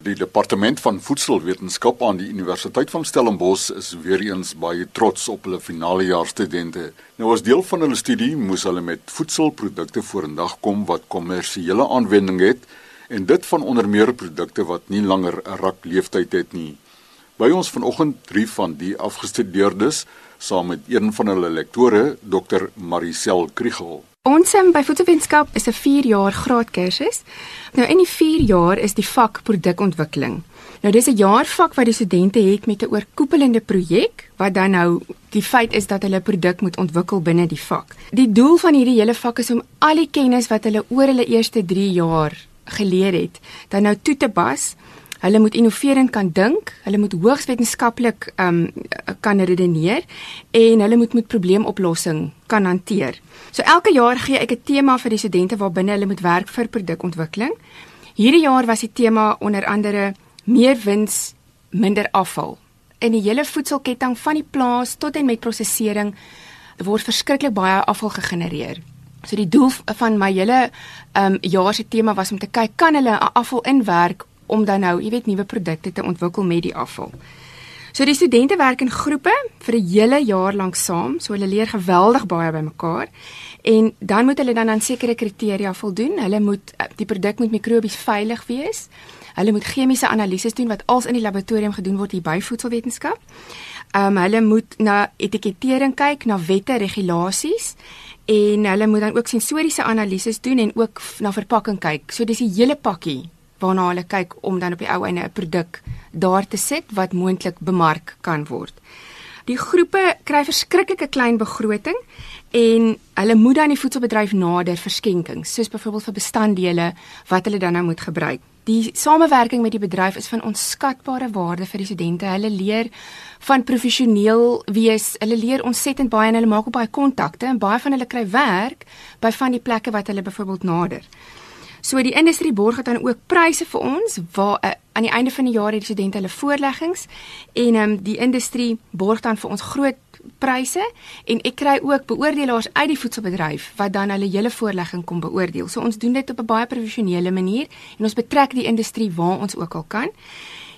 Die departement van voedselwetenskap aan die Universiteit van Stellenbosch is weer eens baie trots op hulle finale jaar studente. Nou as deel van hulle studie moes hulle met voedselprodukte vorendag kom wat kommersiële aanwending het en dit van onder meer produkte wat nie langer 'n rak leeftyd het nie. By ons vanoggend drie van die afgestudeerdes saam met een van hulle lektore, Dr. Maricel Kriegel. Ons um, by voedselwetenskap is 'n 4 jaar graadkursus. Nou in die 4 jaar is die vak produkontwikkeling. Nou dis 'n jaar vak wat die studente het met 'n oorkoepelende projek wat dan nou die feit is dat hulle produk moet ontwikkel binne die vak. Die doel van hierdie hele vak is om al die kennis wat hulle oor hulle eerste 3 jaar geleer het, dan nou toe te pas Hulle moet innoverend kan dink, hulle moet hoogs wetenskaplik ehm um, kan redeneer en hulle moet met probleemoplossing kan hanteer. So elke jaar gee ek 'n tema vir die studente waarbinne hulle moet werk vir produkontwikkeling. Hierdie jaar was die tema onder andere meer wins, minder afval. In die hele voedselketting van die plaas tot en met prosesering word verskriklik baie afval gegenereer. So die doel van my hele ehm um, jaar se tema was om te kyk kan hulle afval inwerk om dan nou, jy weet, nuwe produkte te ontwikkel met die afval. So die studente werk in groepe vir 'n hele jaar lank saam, so hulle leer geweldig baie by mekaar. En dan moet hulle dan aan sekere kriteria voldoen. Hulle moet eh, die produk moet mikrobies veilig wees. Hulle moet chemiese analises doen wat als in die laboratorium gedoen word hier by voedselwetenskap. Ehm um, hulle moet na etikettering kyk, na wette, regulasies en hulle moet dan ook sensoriese analises doen en ook na verpakking kyk. So dis die hele pakkie waarna hulle kyk om dan op die ou einde 'n produk daar te sit wat moontlik bemark kan word. Die groepe kry verskriklike klein begroting en hulle moet dan die voedselbedryf nader vir skenkings, soos byvoorbeeld vir bestanddele wat hulle dan nou moet gebruik. Die samewerking met die bedryf is van onskatbare waarde vir die studente. Hulle leer van professioneel wees. Hulle leer ontsettend baie en hulle maak ook baie kontakte en baie van hulle kry werk by van die plekke wat hulle byvoorbeeld nader. So die industrie borg dan ook pryse vir ons waar uh, aan die einde van die jaar het die studente hulle voorleggings en um, die industrie borg dan vir ons groot pryse en ek kry ook beoordelaars uit die voedselbedryf wat dan hulle hele voorlegging kom beoordeel. So ons doen dit op 'n baie professionele manier en ons betrek die industrie waar ons ook al kan.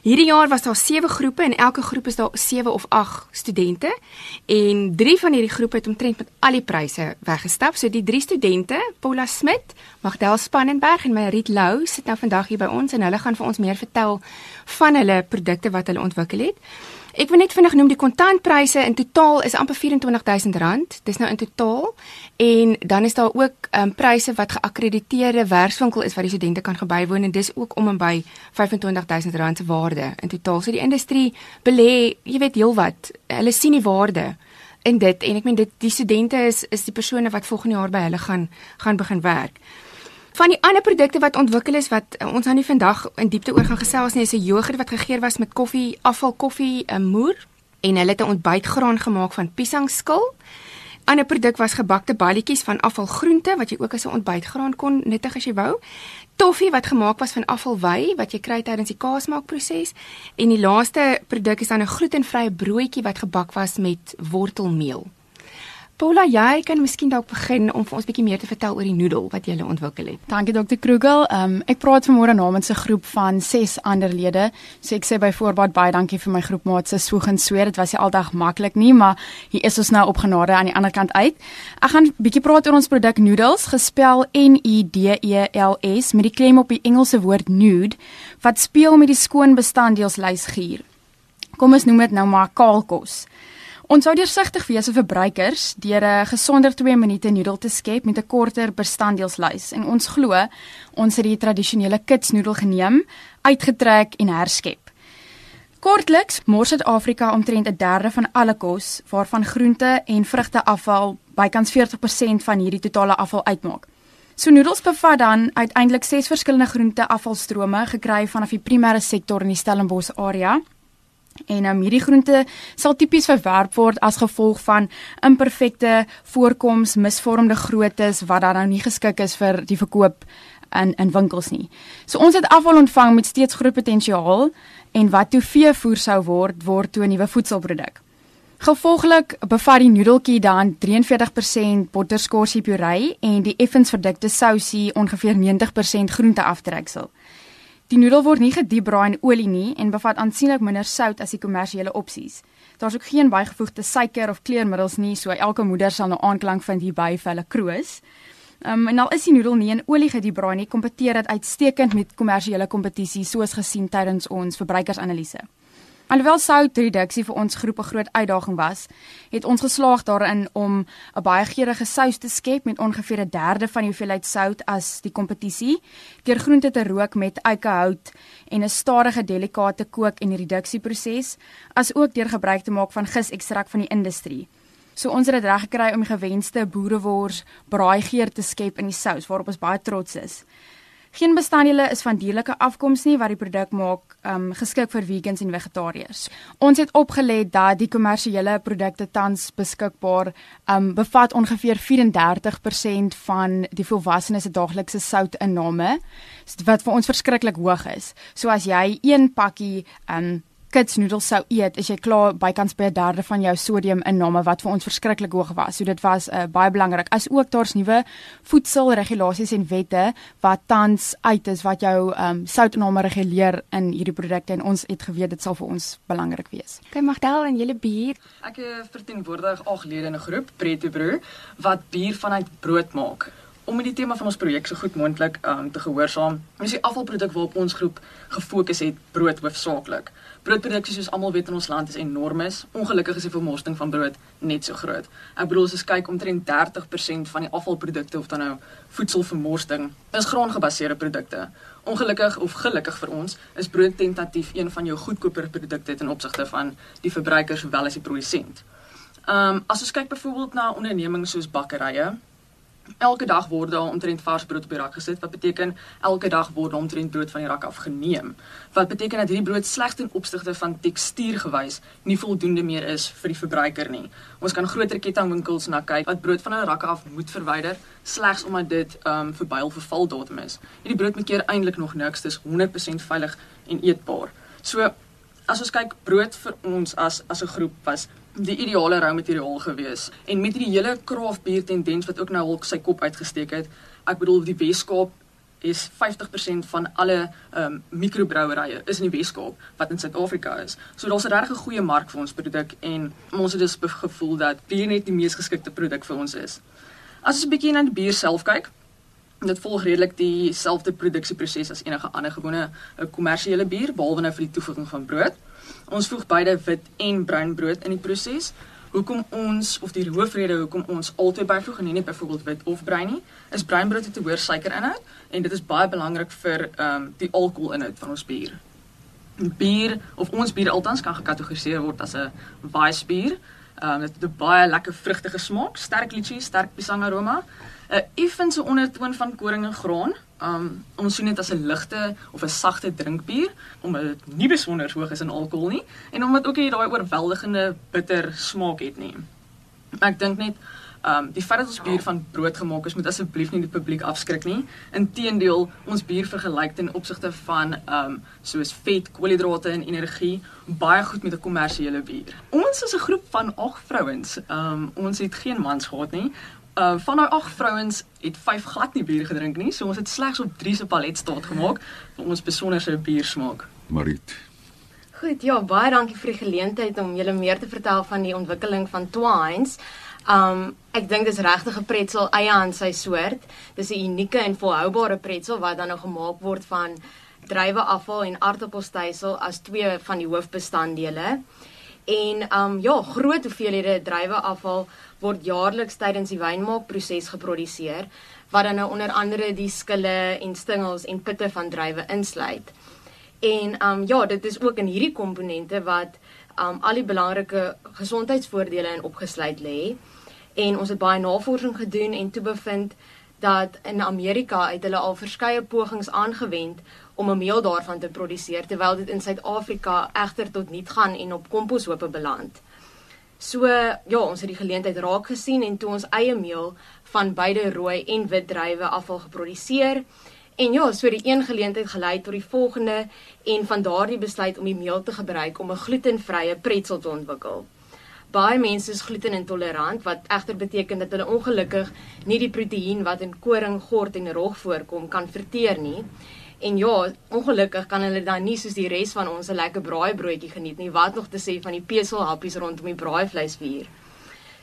Hierdie jaar was daar 7 groepe en elke groep is daar 7 of 8 studente en 3 van hierdie groepe het omtrent met al die pryse weggestap. So die 3 studente, Paula Smit, Magdal Spannenberg en Marit Lou sit nou vandag hier by ons en hulle gaan vir ons meer vertel van hulle produkte wat hulle ontwikkel het. Ek wil net vinnig noem die kontantpryse in totaal is amper R24000. Dis nou in totaal. En dan is daar ook ehm um, pryse wat geakkrediteerde werkswinkel is wat die studente kan gebywoon en dis ook om en by R25000 se waarde in totaal. So die industrie belê, jy weet heelwat. Hulle sien die waarde in dit en ek meen dit die studente is is die persone wat volgende jaar by hulle gaan gaan begin werk. Van die ander produkte wat ontwikkel is wat uh, ons nou nie vandag in diepte oor gaan gesels nie, is 'n jogurt wat gegeur was met koffie, afval koffie, 'n moer en hulle het 'n ontbytgraan gemaak van piesangskil. 'n Ander produk was gebakte balletjies van afvalgroente wat jy ook as 'n ontbytgraan kon nuttig as jy wou. Toffie wat gemaak was van afvalwy wat jy kry tydens die kaasmaakproses en die laaste produk is dan 'n glutenvrye broodjie wat gebak was met wortelmeel. Paula, jy kan miskien dalk begin om vir ons bietjie meer te vertel oor die noedel wat jy ontwikkel het. Dankie Dr. Krugel. Um, ek praat vanmôre namens 'n groep van 6 ander lede. So ek sê byvoorbeeld baie dankie vir my groepmaat se swoeg en sweer. Dit was nie aldag maklik nie, maar hier is ons nou op genade aan die ander kant uit. Ek gaan bietjie praat oor ons produk noodles, gespel N U D E L S met die klem op die Engelse woord nude wat speel met die skoon bestanddeelslys gier. Kom ons noem dit nou maar kaalkos. Ons sou deursigtig wees vir verbruikers deur 'n gesonder 2 minute noedel te skep met 'n korter bestanddeelslys. En ons glo ons het die tradisionele kitsnoedel geneem, uitgetrek en herskep. Kortliks, mors Suid-Afrika omtrent 'n derde van alle kos waarvan groente en vrugte afval bykans 40% van hierdie totale afval uitmaak. So noedels bevat dan uiteindelik ses verskillende groente afvalstrome gekry vanaf die primêre sektor in die Stellenbosch area En um, hierdie groente sal tipies verwerp word as gevolg van imperfekte voorkoms, misvormde groottes wat dan nou nie geskik is vir die verkoop in in winkels nie. So ons het afval ontvang met steeds groot potensiaal en wat toe veevoer sou word word toe 'n nuwe voedselproduk. Gevolglik bevat die noedeltjie dan 43% botterskorsie puree en die effens verdikte sousie ongeveer 90% groente aftreksel. Die noedel word nie gediepbraai in olie nie en bevat aansienlik minder sout as die kommersiële opsies. Daar's ook geen bygevoegde suiker of kleurmiddels nie, so elke moeder sal nou aanklank vind hierby vir hulle kroos. Um, en al is die noedel nie in olie gediebraai nie, kompeteer dit uitstekend met kommersiële kompetisies soos gesien tydens ons verbruikersanalise. Alhoewel soutreduksie vir ons groep 'n groot uitdaging was, het ons geslaag daarin om 'n baie geurende sous te skep met ongeveer 'n derde van die hoeveelheid sout as die kompetisie, deur groente te rook met eikehout en 'n stadige delikate kook en reduksieproses, asook deur gebruik te maak van gisekstrakt van die industrie. So ons het dit reg gekry om die gewenste boerewors braaigeur te skep in die sous waarop ons baie trots is. Geen bestanddele is van dierlike afkoms nie wat die produk maak um geskik vir vegans en vegetariërs. Ons het opgelet dat die kommersiële produkte tans beskikbaar um bevat ongeveer 34% van die volwassenes se daaglikse soutinname wat vir ons verskriklik hoog is. So as jy een pakkie um kitsnoedels sou eet, is jy klaar bykans by 'n derde van jou sodiuminname wat vir ons verskriklik hoog was. So dit was uh, baie belangrik. As ook daar's nuwe voedselregulasies en wette wat tans uit is wat jou um, soutinname reguleer in hierdie produkte en ons het geweet dit sal vir ons belangrik wees. Kyk Magdal en julle bier. Ek eh, verteenwoordig ag lede in 'n groep, Preto Brew, wat bier vanuit brood maak om met die tema van ons projek so goed moontlik um, te gehoorsaam. Ons is die afvalproduk waarop ons groep gefokus het, brood hoofsaaklik. Broodproduksie soos almal weet in ons land is enorm. Ongelukkig is die vermorsting van brood net so groot. Ek bedoel as kyk omtrent 30% van die afvalprodukte of dan nou voedselvermorsting is graangebaseerde produkte. Ongelukkig of gelukkig vir ons is brood tentatief een van jou goedkoper produkte ten opsigte van die verbruiker sowel as die produsent. Ehm um, as ons kyk byvoorbeeld na ondernemings soos bakkerye, Elke dag word daar omtrent vars brood op die rak gesit wat beteken elke dag word omtrent brood van die rak af geneem. Wat beteken dat hierdie brood slegs ten opsigte van tekstuur gewys nie voldoende meer is vir die verbruiker nie. Ons kan groter kettingwinkels na kyk wat brood van hulle rakke af moet verwyder slegs omdat dit ehm um, verbyl verval datum is. Hierdie brood moet keer eintlik nog niks, dis 100% veilig en eetbaar. So as ons kyk brood vir ons as as 'n groep was die ideale rou materiaal gewees. En met hierdie hele craft beer tendens wat ook nou al sy kop uitgesteek het, ek bedoel die Weskaap is 50% van alle ehm um, mikrobrouwerye is in die Weskaap wat in Suid-Afrika is. So daar's 'n regtig goeie mark vir ons produk en ons het dus gevoel dat bier net die mees geskikte produk vir ons is. As ons 'n bietjie na die bier self kyk, dit volg redelik dieselfde produksieproses as enige ander gewone eh, kommersiële bier behalwe nou vir die toevoeging van brood. Ons voeg beide wit en bruin brood in die proses. Hoekom ons of die hoofrede hoekom ons altyd byvoeg en nie byvoorbeeld wit of bruin nie, is bruin brood het 'n hoër suikerinhoud en dit is baie belangrik vir ehm um, die alkoholinhoud van ons bier. Bier of ons bier altans kan gekategoriseer word as 'n weiss bier. Ehm um, dit het 'n baie lekker vrugtige smaak, sterk litchi, sterk pisang aroma, 'n effense ondertoon van koring en graan. Um ons sien dit as 'n ligte of 'n sagte drinkbier omdat dit nie besonder hoog is in alkohol nie en omdat ook nie daai oorweldigende bitter smaak het nie. Ek dink net um die feit dat ons bier van brood gemaak is moet asseblief nie die publiek afskrik nie. Inteendeel, ons bier vergelyk ten opsigte van um soos vet, koolhidrate en energie baie goed met 'n kommersiële bier. Ons is 'n groep van 8 vrouens. Um ons het geen mans gehad nie. Uh van daai ag vrouens het 5 glad nie bier gedrink nie, so ons het slegs op 3 se palet staat gemaak vir ons besonderse biersmaak. Marit. Goed, ja, baie dankie vir die geleentheid om julle meer te vertel van die ontwikkeling van Twines. Um ek dink dis regtig 'n pretzel eie aan sy soort. Dis 'n unieke en volhoubare pretzel wat dan nou gemaak word van druiweafval en aardappelstysel as twee van die hoofbestanddele. En um ja, groot hoeveelhede druiweafval word jaarliks tydens die wynmaakproses geproduseer wat dan nou onder andere die skille en stingels en pitte van druiwe insluit. En um ja, dit is ook in hierdie komponente wat um al die belangrike gesondheidsvoordele in opgesluit lê. En ons het baie navorsing gedoen en toe bevind dat in Amerika het hulle al verskeie pogings aangewend om 'n meel daarvan te produseer terwyl dit in Suid-Afrika egter tot niet gaan en op komposhope beland. So ja, ons het die geleentheid raak gesien en toe ons eie meel van beide rooi en wit druiwe afval geproduseer. En ja, so die een geleentheid gelei tot die volgende en van daardie besluit om die meel te gebruik om 'n glutenvrye pretzel te ontwikkel. Baie mense is glutenintolerant wat egter beteken dat hulle ongelukkig nie die proteïen wat in koring, gort en rog voorkom kan verteer nie. En ja, ongelukkig kan hulle dan nie soos die res van ons 'n lekker braaibroodjie geniet nie. Wat nog te sê van die peselhappies rondom die braaivleisvuur.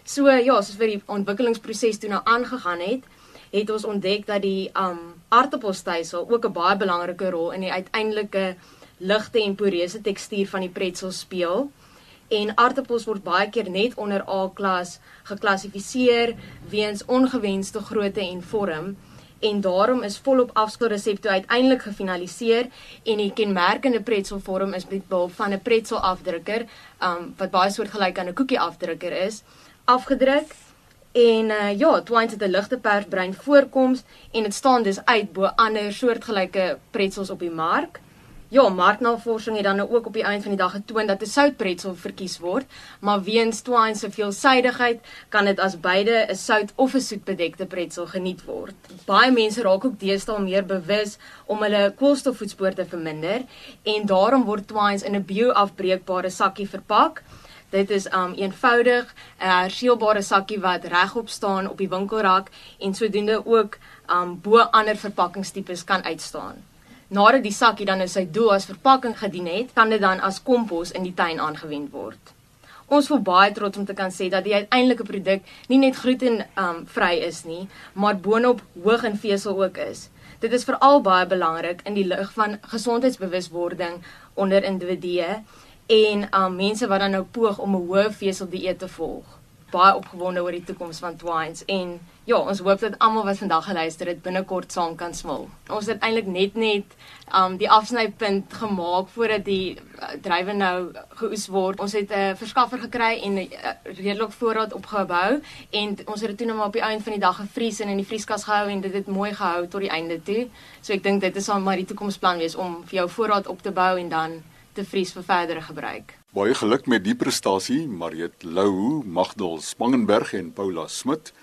So ja, soos vir die ontwikkelingsproses toe nou aangegaan het, het ons ontdek dat die um aartappelstysel ook 'n baie belangrike rol in die uiteindelike ligte en poreuse tekstuur van die pretzel speel. En aartappels word baie keer net onder A-klas geklassifiseer weens ongewenste grootte en vorm en daarom is volop afskilresepte uiteindelik gefinaliseer en die kenmerkende pretzelvorm is met behulp van 'n pretzel afdrukker um wat baie soortgelyk aan 'n koekie afdrukker is afgedruk En uh, ja, Twine het 'n ligte persbrein voorkoms en dit staan dus uit bo ander soortgelyke pretzels op die mark. Ja, marknavorsing het dan nou ook op die einde van die dag getoon dat 'n soutpretzel verkies word, maar weens Twine se veelsidigheid kan dit as beide 'n sout of 'n soetbedekte pretzel geniet word. Baie mense raak ook deesdae meer bewus om hulle koolstofvoetspoor te verminder en daarom word Twine in 'n bio-afbreekbare sakkie verpak. Dit is um eenvoudig 'n herseelbare sakkie wat regop staan op die winkelrak en sodoende ook um bo ander verpakkingstipes kan uitstaan. Nadat die sakkie dan in sy doel as verpakking gedien het, kan dit dan as kompos in die tuin aangewend word. Ons voel baie trots om te kan sê dat die uiteindelike produk nie net gluten um vry is nie, maar boonop hoog in vesel ook is. Dit is veral baie belangrik in die lig van gesondheidsbewuswording onder individue en um mense wat dan nou poog om 'n hoë vesel dieet te volg. Baie opgewonde oor die toekoms van Twines en ja, ons hoop dat almal wat vandag geluister het binnekort saam kan smil. Ons het eintlik net net um die afsnypunt gemaak voordat die uh, drywe nou geoes word. Ons het 'n uh, verskaffer gekry en 'n uh, redelik voorraad opgebou en ons het dit toe nou maar op die einde van die dag gevries en in die vrieskas gehou en dit het mooi gehou tot die einde toe. So ek dink dit is al maar die toekomsplan wees om vir jou voorraad op te bou en dan te vries vir verdere gebruik. Baie geluk met die prestasie, Mariet Lou, Magdal Spangenberg en Paula Smit.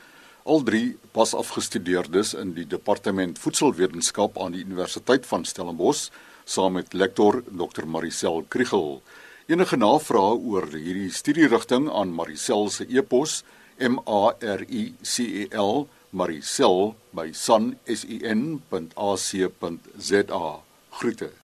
Al drie pas afgestudeerdes in die departement voedselwetenskap aan die Universiteit van Stellenbosch saam met lektor Dr Maricel Kriegel. Enige navrae oor hierdie studierigting aan Maricel se e-pos m a r i c e l maricel by sun.ac.za. Groete.